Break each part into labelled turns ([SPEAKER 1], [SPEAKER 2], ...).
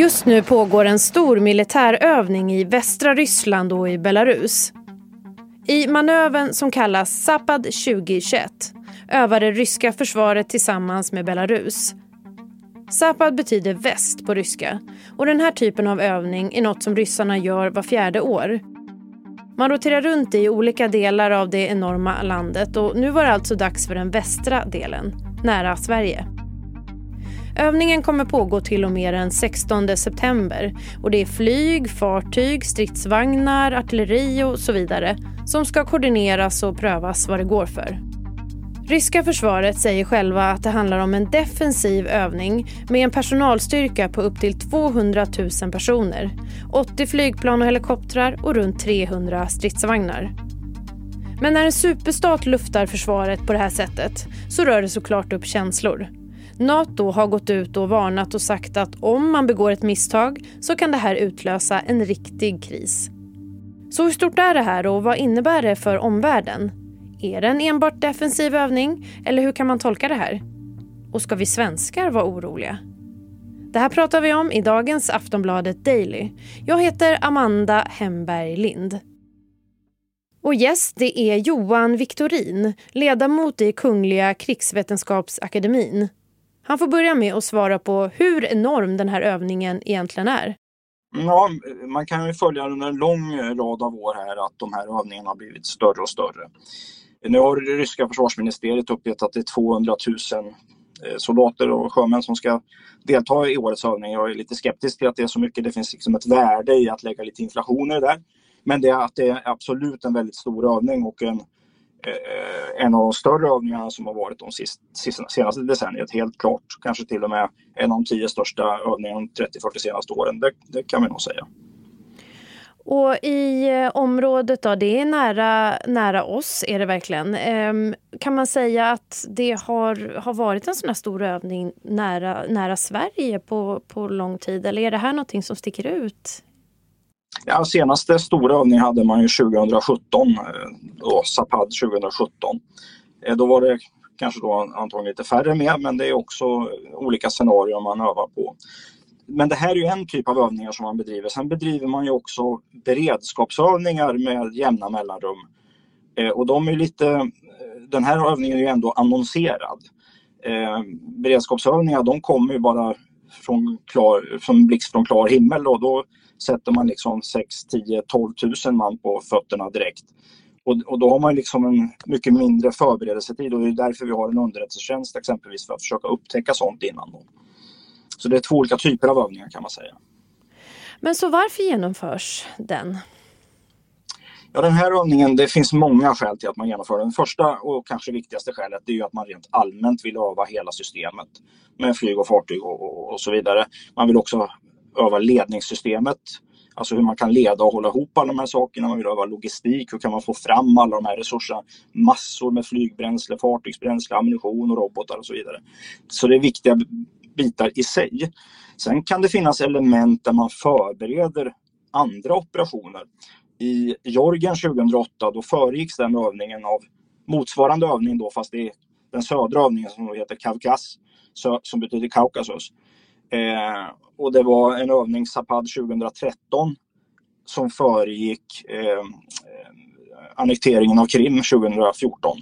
[SPEAKER 1] Just nu pågår en stor militärövning i västra Ryssland och i Belarus. I manövern som kallas Zapad 2021 övar det ryska försvaret tillsammans med Belarus. Zapad betyder väst på ryska och den här typen av övning är något som ryssarna gör var fjärde år. Man roterar runt i olika delar av det enorma landet och nu var det alltså dags för den västra delen, nära Sverige. Övningen kommer pågå till och med den 16 september och det är flyg, fartyg, stridsvagnar, artilleri och så vidare som ska koordineras och prövas vad det går för. Ryska försvaret säger själva att det handlar om en defensiv övning med en personalstyrka på upp till 200 000 personer, 80 flygplan och helikoptrar och runt 300 stridsvagnar. Men när en superstat luftar försvaret på det här sättet så rör det såklart upp känslor. Nato har gått ut och varnat och sagt att om man begår ett misstag så kan det här utlösa en riktig kris. Så hur stort är det här och vad innebär det för omvärlden? Är det en enbart defensiv övning eller hur kan man tolka det här? Och ska vi svenskar vara oroliga? Det här pratar vi om i dagens Aftonbladet Daily. Jag heter Amanda Hemberg Lind. Och gäst det är Johan Victorin, ledamot i Kungliga krigsvetenskapsakademin. Han får börja med att svara på hur enorm den här övningen egentligen är.
[SPEAKER 2] Ja, man kan ju följa under en lång rad av år här att de här övningarna har blivit större och större. Nu har det ryska försvarsministeriet uppgett att det är 200 000 eh, soldater och sjömän som ska delta i årets övning. Jag är lite skeptisk till att det är så mycket. Det finns liksom ett värde i att lägga lite inflation i det där. Men det är att det är absolut en väldigt stor övning och en, Eh, en av de större övningarna som har varit de sist, senaste decenniet. Helt klart. Kanske till och med en av de tio största övningarna de 30-40 senaste åren. Det, det kan vi nog säga.
[SPEAKER 1] Och i eh, området då, det är nära, nära oss är det verkligen. Ehm, kan man säga att det har, har varit en sån här stor övning nära, nära Sverige på, på lång tid? Eller är det här någonting som sticker ut?
[SPEAKER 2] Ja, senaste stora övning hade man ju 2017, eh, då, Zapad 2017. Eh, då var det kanske då antagligen lite färre med, men det är också olika scenarier man övar på men det här är ju en typ av övningar som man bedriver. Sen bedriver man ju också beredskapsövningar med jämna mellanrum. Eh, och de är lite, den här övningen är ju ändå annonserad. Beredskapsövningar de kommer ju bara från, klar, från blixt från klar himmel och då sätter man liksom 6, 10, 12 000 man på fötterna direkt. Och, och, då har man liksom en mycket mindre förberedelsetid och det är därför vi har en underrättelsetjänst exempelvis för att försöka upptäcka sånt innan. Då. Så det är två olika typer av övningar kan man säga.
[SPEAKER 1] Men så varför genomförs den?
[SPEAKER 2] Ja, den här övningen, det finns många skäl till att man genomför den. Första och kanske viktigaste skälet är ju att man rent allmänt vill öva hela systemet med flyg och fartyg och, och, och så vidare. Man vill också öva ledningssystemet, alltså hur man kan leda och hålla ihop alla de här sakerna. Man vill öva logistik, hur kan man få fram alla de här resurserna? Massor med flygbränsle, fartygsbränsle, ammunition och robotar och så vidare. Så det är viktiga bitar i sig. Sen kan det finnas element där man förbereder andra operationer. I Georgien 2008 då föregicks den övningen av motsvarande övning då fast det är den södra övningen som heter Kavkas, som betyder Kaukasus. Eh, och det var en övning Zapad 2013 som föregick eh, annekteringen av Krim 2014.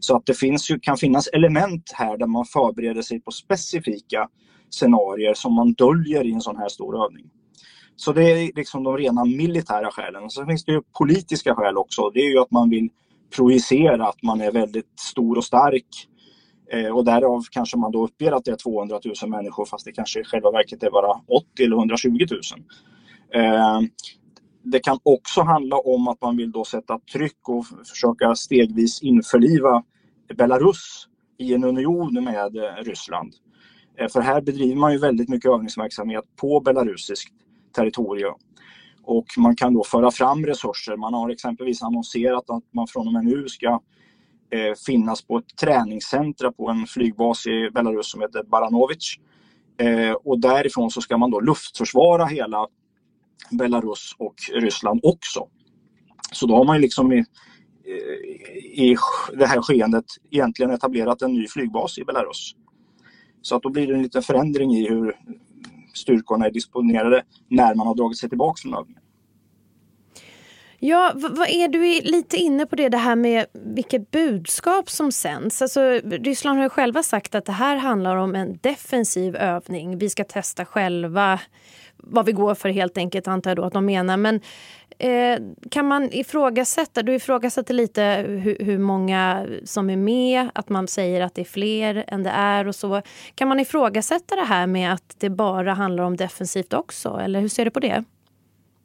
[SPEAKER 2] Så att det finns ju, kan finnas element här där man förbereder sig på specifika scenarier som man döljer i en sån här stor övning. Så det är liksom de rena militära skälen. Sen finns det ju politiska skäl också. Det är ju att man vill projicera att man är väldigt stor och stark. Eh, och därav kanske man då uppger att det är 200 000 människor fast det kanske i själva verket är bara 80 eller 120 000. Eh, det kan också handla om att man vill då sätta tryck och försöka stegvis införliva Belarus i en union med eh, Ryssland. Eh, för här bedriver man ju väldigt mycket övningsverksamhet på belarusiskt territorium. Och man kan då föra fram resurser. Man har exempelvis annonserat att man från och med nu ska eh, finnas på ett träningscentra på en flygbas i Belarus som heter Baranovic. Eh, och därifrån så ska man då luftförsvara hela Belarus och Ryssland också. Så då har man ju liksom i, eh, i det här skeendet egentligen etablerat en ny flygbas i Belarus. Så att då blir det en liten förändring i hur styrkorna är disponerade när man har dragit sig tillbaka från övningen.
[SPEAKER 1] Ja, vad är du lite inne på det, det här med vilket budskap som sänds? Alltså, Ryssland har ju själva sagt att det här handlar om en defensiv övning. Vi ska testa själva vad vi går för helt enkelt, antar jag då att de menar. Men eh, kan man ifrågasätta, du ifrågasätter lite hur, hur, många som är med, att man säger att det är fler än det är och så. Kan man ifrågasätta det här med att det bara handlar om defensivt också, eller hur ser du på det?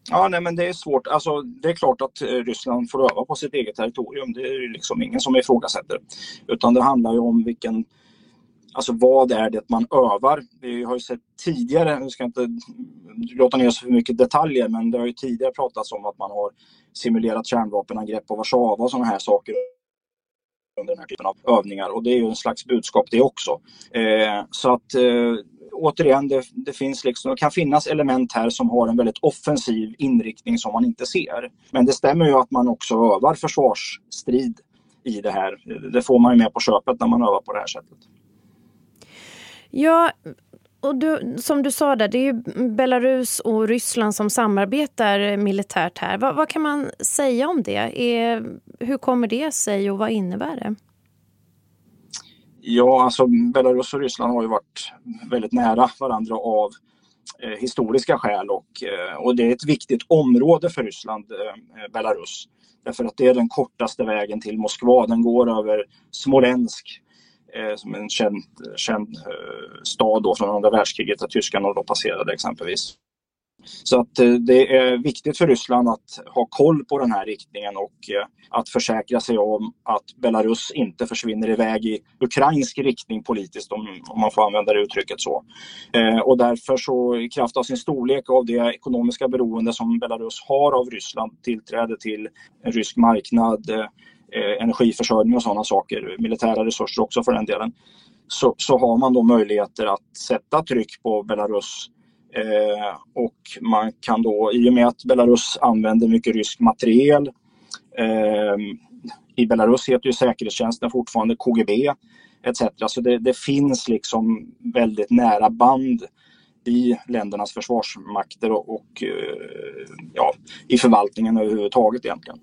[SPEAKER 2] Ja, nej, men det är svårt. Alltså, det är klart att eh, Ryssland får öva på sitt eget territorium. Det är liksom ingen som ifrågasätter. Utan det handlar ju om vilken Alltså vad är det man övar? Vi har ju sett tidigare, nu ska jag inte låta ner så för mycket detaljer, men det har ju tidigare pratats om att man har simulerat kärnvapenangrepp på Warszawa och sådana här saker under den här typen av övningar och det är ju en slags budskap det också. Eh, så att eh, återigen, det, det, finns liksom, det kan finnas element här som har en väldigt offensiv inriktning som man inte ser. Men det stämmer ju att man också övar försvarsstrid i det här. Det får man ju med på köpet när man övar på det här sättet.
[SPEAKER 1] Ja, och du, som du sa där, det är ju Belarus och Ryssland som samarbetar militärt här. Vad, vad kan man säga om det? Är, hur kommer det sig och vad innebär det?
[SPEAKER 2] Ja, alltså Belarus och Ryssland har ju varit väldigt nära varandra av eh, historiska skäl och, eh, och det är ett viktigt område för Ryssland, eh, Belarus. Därför att det är den kortaste vägen till Moskva. Den går över Smolensk eh, som en känd, känd eh, stad då från andra världskriget där tyskarna då passerade exempelvis. Så att eh, det är viktigt för Ryssland att ha koll på den här riktningen och eh, att försäkra sig om att Belarus inte försvinner iväg i ukrainsk riktning politiskt om, om man får använda det uttrycket så. Eh, och därför så i kraft av sin storlek och av det ekonomiska beroende som Belarus har av Ryssland, tillträde till en rysk marknad, energiförsörjning och sådana saker, militära resurser också för den delen, så, så har man då möjligheter att sätta tryck på Belarus Eh, och man kan då, i och med att Belarus använder mycket rysk materiel, eh, i Belarus heter ju säkerhetstjänsten fortfarande KGB etc. Så det, det, finns liksom väldigt nära band i ländernas försvarsmakter och, och eh, ja, i förvaltningen överhuvudtaget egentligen.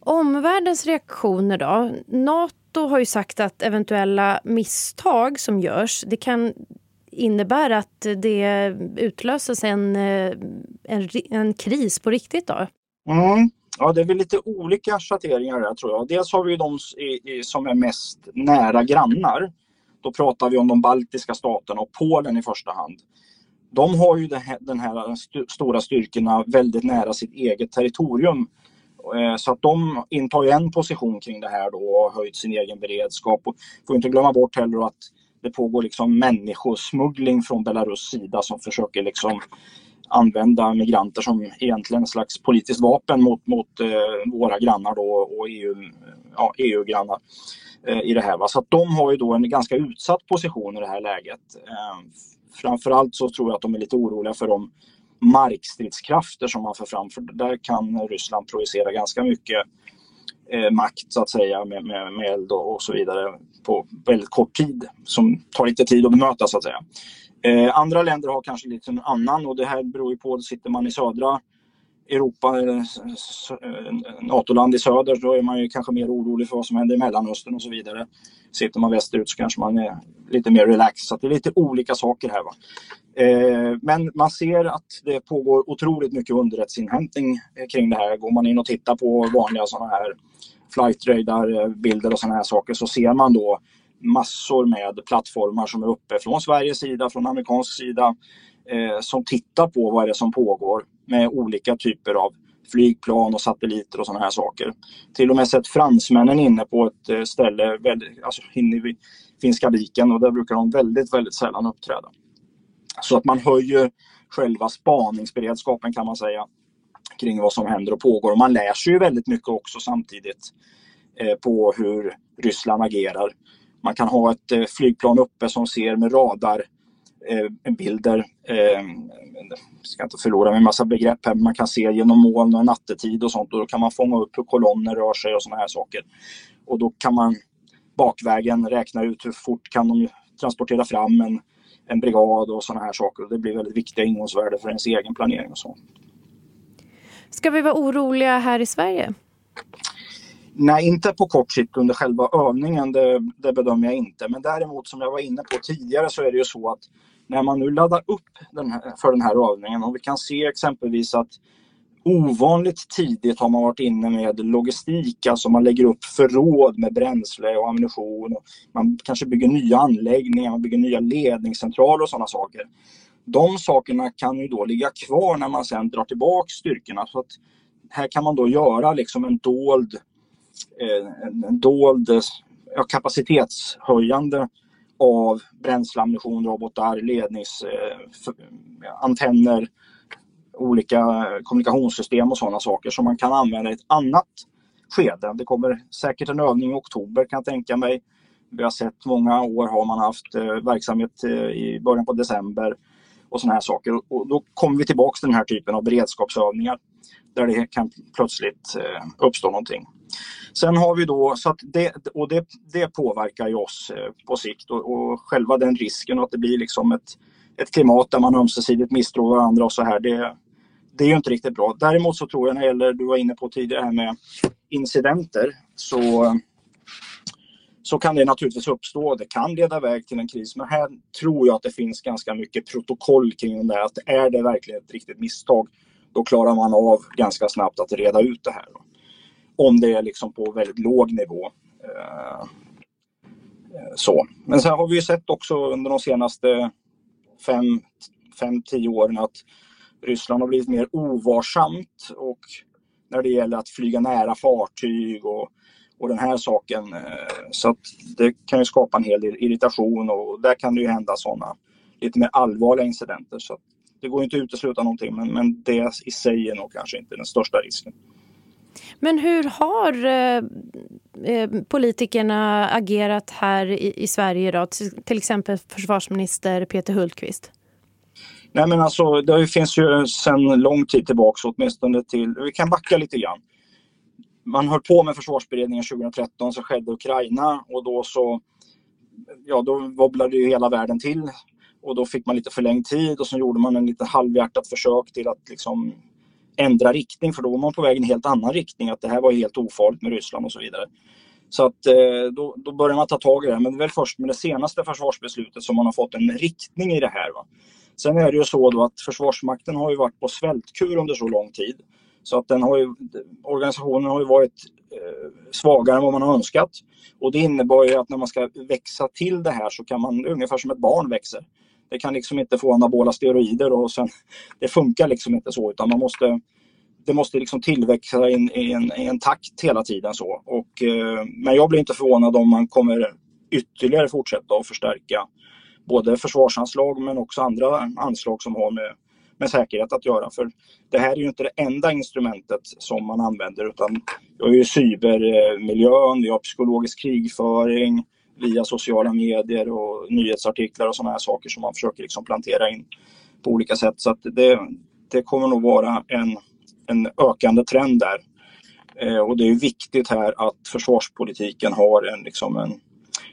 [SPEAKER 1] Omvärldens reaktioner då? Nato har ju sagt att eventuella misstag som görs, det kan innebär att det utlöses en, eh, en, en kris på riktigt då?
[SPEAKER 2] Mm. Ja, det är väl lite olika schatteringar där tror jag. Dels har vi ju de som är mest nära grannar. Då pratar vi om de baltiska staterna och Polen i första hand. De har ju den här stora styrkorna väldigt nära sitt eget territorium. Eh, så att de intar ju en position kring det här då och har höjt sin egen beredskap. Och får inte glömma bort heller att det pågår liksom människosmuggling från Belarus sida som försöker liksom använda migranter som egentligen en slags politiskt vapen mot, mot eh, våra grannar då och EU, ja, EU-grannar eh, i det här. Va? Så att de har ju då en ganska utsatt position i det här läget. Eh, framförallt så tror jag att de är lite oroliga för de markstridskrafter som man för fram, för där kan Ryssland projicera ganska mycket eh, makt så att säga med, med, med eld och, och, så vidare på väldigt kort tid som tar lite tid att bemöta så att säga. Eh, andra länder har kanske lite en annan och det här beror ju på, sitter man i södra Europa, eh, NATO-land i söder, då är man ju kanske mer orolig för vad som händer i Mellanöstern och så vidare. Sitter man västerut så kanske man är lite mer relaxed. Så det är lite olika saker här. Va? Eh, men man ser att det pågår otroligt mycket underrättelseinhämtning eh, kring det här. Går man in och tittar på vanliga sådana här flight radar eh, bilder och sådana här saker så ser man då massor med plattformar som är uppe från Sveriges sida, från amerikansk sida eh, som tittar på vad är det som pågår med olika typer av flygplan och satelliter och sådana här saker. Till och med sett fransmännen inne på ett eh, ställe väldigt, alltså inne vid Finska viken och där brukar de väldigt, väldigt sällan uppträda. Så att man höjer själva spaningsberedskapen kan man säga kring vad som händer och pågår. Och man lär sig ju väldigt mycket också samtidigt eh, på hur Ryssland agerar. Man kan ha ett eh, flygplan uppe som ser med radar eh, bilder. Eh, jag ska inte förlora med massa begrepp här, men man kan se genom moln och nattetid och sånt och då kan man fånga upp hur kolonner rör sig och sådana här saker. Och då kan man bakvägen räkna ut hur fort kan de transportera fram en en brigad och sådana här saker. Det blir väldigt viktiga ingångsvärden för ens egen planering och så.
[SPEAKER 1] Ska vi vara oroliga här i Sverige?
[SPEAKER 2] Nej, inte på kort sikt under själva övningen, det, det, bedömer jag inte. Men däremot som jag var inne på tidigare så är det ju så att när man nu laddar upp den här, för den här övningen och vi kan se exempelvis att ovanligt tidigt har man varit inne med logistik, alltså man lägger upp förråd med bränsle och ammunition. Och man kanske bygger nya anläggningar, man bygger nya ledningscentraler och sådana saker. De sakerna kan ju då ligga kvar när man sen drar tillbaka styrkorna. Så att här kan man då göra liksom en dold, Eh, en, en dold eh, ja, kapacitetshöjande av bränsle, ammunition, robotar, ledningsantenner, eh, olika kommunikationssystem och sådana saker som man kan använda i ett annat skede. Det kommer säkert en övning i oktober kan jag tänka mig. Vi har sett många år har man haft eh, verksamhet eh, i början på december och sådana här saker. Och då kommer vi tillbaka till den här typen av beredskapsövningar där det kan plötsligt eh, uppstå någonting. Sen har vi då, så att det, och det, det påverkar ju oss eh, på sikt och, och själva den risken att det blir liksom ett, ett klimat där man ömsesidigt misstror varandra och så här. Det, det är ju inte riktigt bra. Däremot så tror jag när det gäller, du var inne på tidigare här med incidenter, så, så kan det naturligtvis uppstå. Det kan leda iväg till en kris. Men här tror jag att det finns ganska mycket protokoll kring det. Att är det verkligen ett riktigt misstag, då klarar man av ganska snabbt att reda ut det här. Om det är liksom på väldigt låg nivå. Eh, så. Men sen har vi ju sett också under de senaste fem, fem tio åren att Ryssland har blivit mer ovarsamt och när det gäller att flyga nära fartyg och, och den här saken. Eh, så att det kan ju skapa en hel del irritation och där kan det ju hända sådana lite mer allvarliga incidenter. Så det går inte att utesluta någonting men, men det i sig är nog kanske inte den största risken.
[SPEAKER 1] Men hur har eh, eh politikerna agerat här i, i Sverige idag? Till exempel försvarsminister Peter Hultqvist?
[SPEAKER 2] Nej men alltså det finns ju sedan lång tid tillbaka åtminstone till, vi kan backa lite grann. Man höll på med försvarsberedningen 2013 så skedde Ukraina och då så ja då wobblade ju hela världen till och då fick man lite förlängd tid och så gjorde man en lite halvhjärtat försök till att liksom ändra riktning för då var man på väg i en helt annan riktning att det här var helt ofarligt med Ryssland och så vidare. Så att eh, då, då börjar man ta tag i det. här, Men det är väl först med det senaste försvarsbeslutet som man har fått en riktning i det här. Va? Sen är det ju så då att Försvarsmakten har ju varit på svältkur under så lång tid. Så att den har ju, organisationen har ju varit eh, svagare än vad man har önskat. Och det innebär ju att när man ska växa till det här så kan man ungefär som ett barn växer. Det kan liksom inte få anabola steroider och sen, det funkar liksom inte så utan man måste det måste liksom tillväxa i en, i en, i en takt hela tiden. så. Och, eh, men jag blir inte förvånad om man kommer ytterligare fortsätta att förstärka både försvarsanslag men också andra anslag som har med, med säkerhet att göra. För det här är ju inte det enda instrumentet som man använder utan vi har ju cybermiljön, vi har psykologisk krigföring via sociala medier och nyhetsartiklar och sådana här saker som man försöker liksom plantera in på olika sätt. Så det, det kommer nog vara en, en ökande trend där. Eh, och det är viktigt här att försvarspolitiken har en, liksom en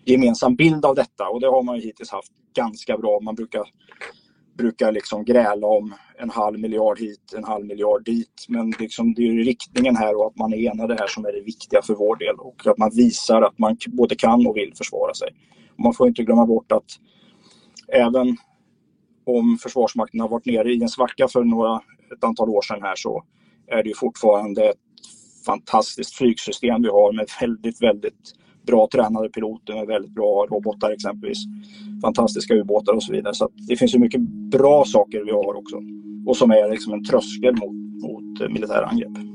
[SPEAKER 2] gemensam bild av detta och det har man ju hittills haft ganska bra. Man brukar, brukar liksom gräla om en halv miljard hit, en halv miljard dit. Men liksom det är riktningen här och att man är enade här som är det viktiga för vår del och att man visar att man både kan och vill försvara sig. Man får inte glömma bort att även om Försvarsmakten har varit nere i en svacka för några, ett antal år sedan här så är det ju fortfarande ett fantastiskt flygsystem vi har med väldigt, väldigt bra tränade piloter eh, med väldigt bra robotar exempelvis. Fantastiska ubåtar och så vidare. Så det finns ju mycket bra saker vi har också. Och som är liksom en tröskel mot, mot militära angrepp.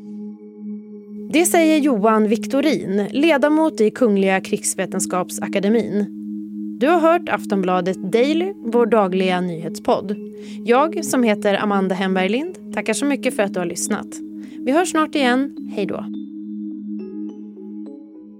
[SPEAKER 1] Det säger Johan Viktorin, ledamot i Kungliga krigsvetenskapsakademin. Du har hört Aftonbladet Daily, vår dagliga nyhetspodd. Jag, som heter Amanda Hemberg Lind, tackar så mycket för att du har lyssnat. Vi hörs snart igen. Hej då.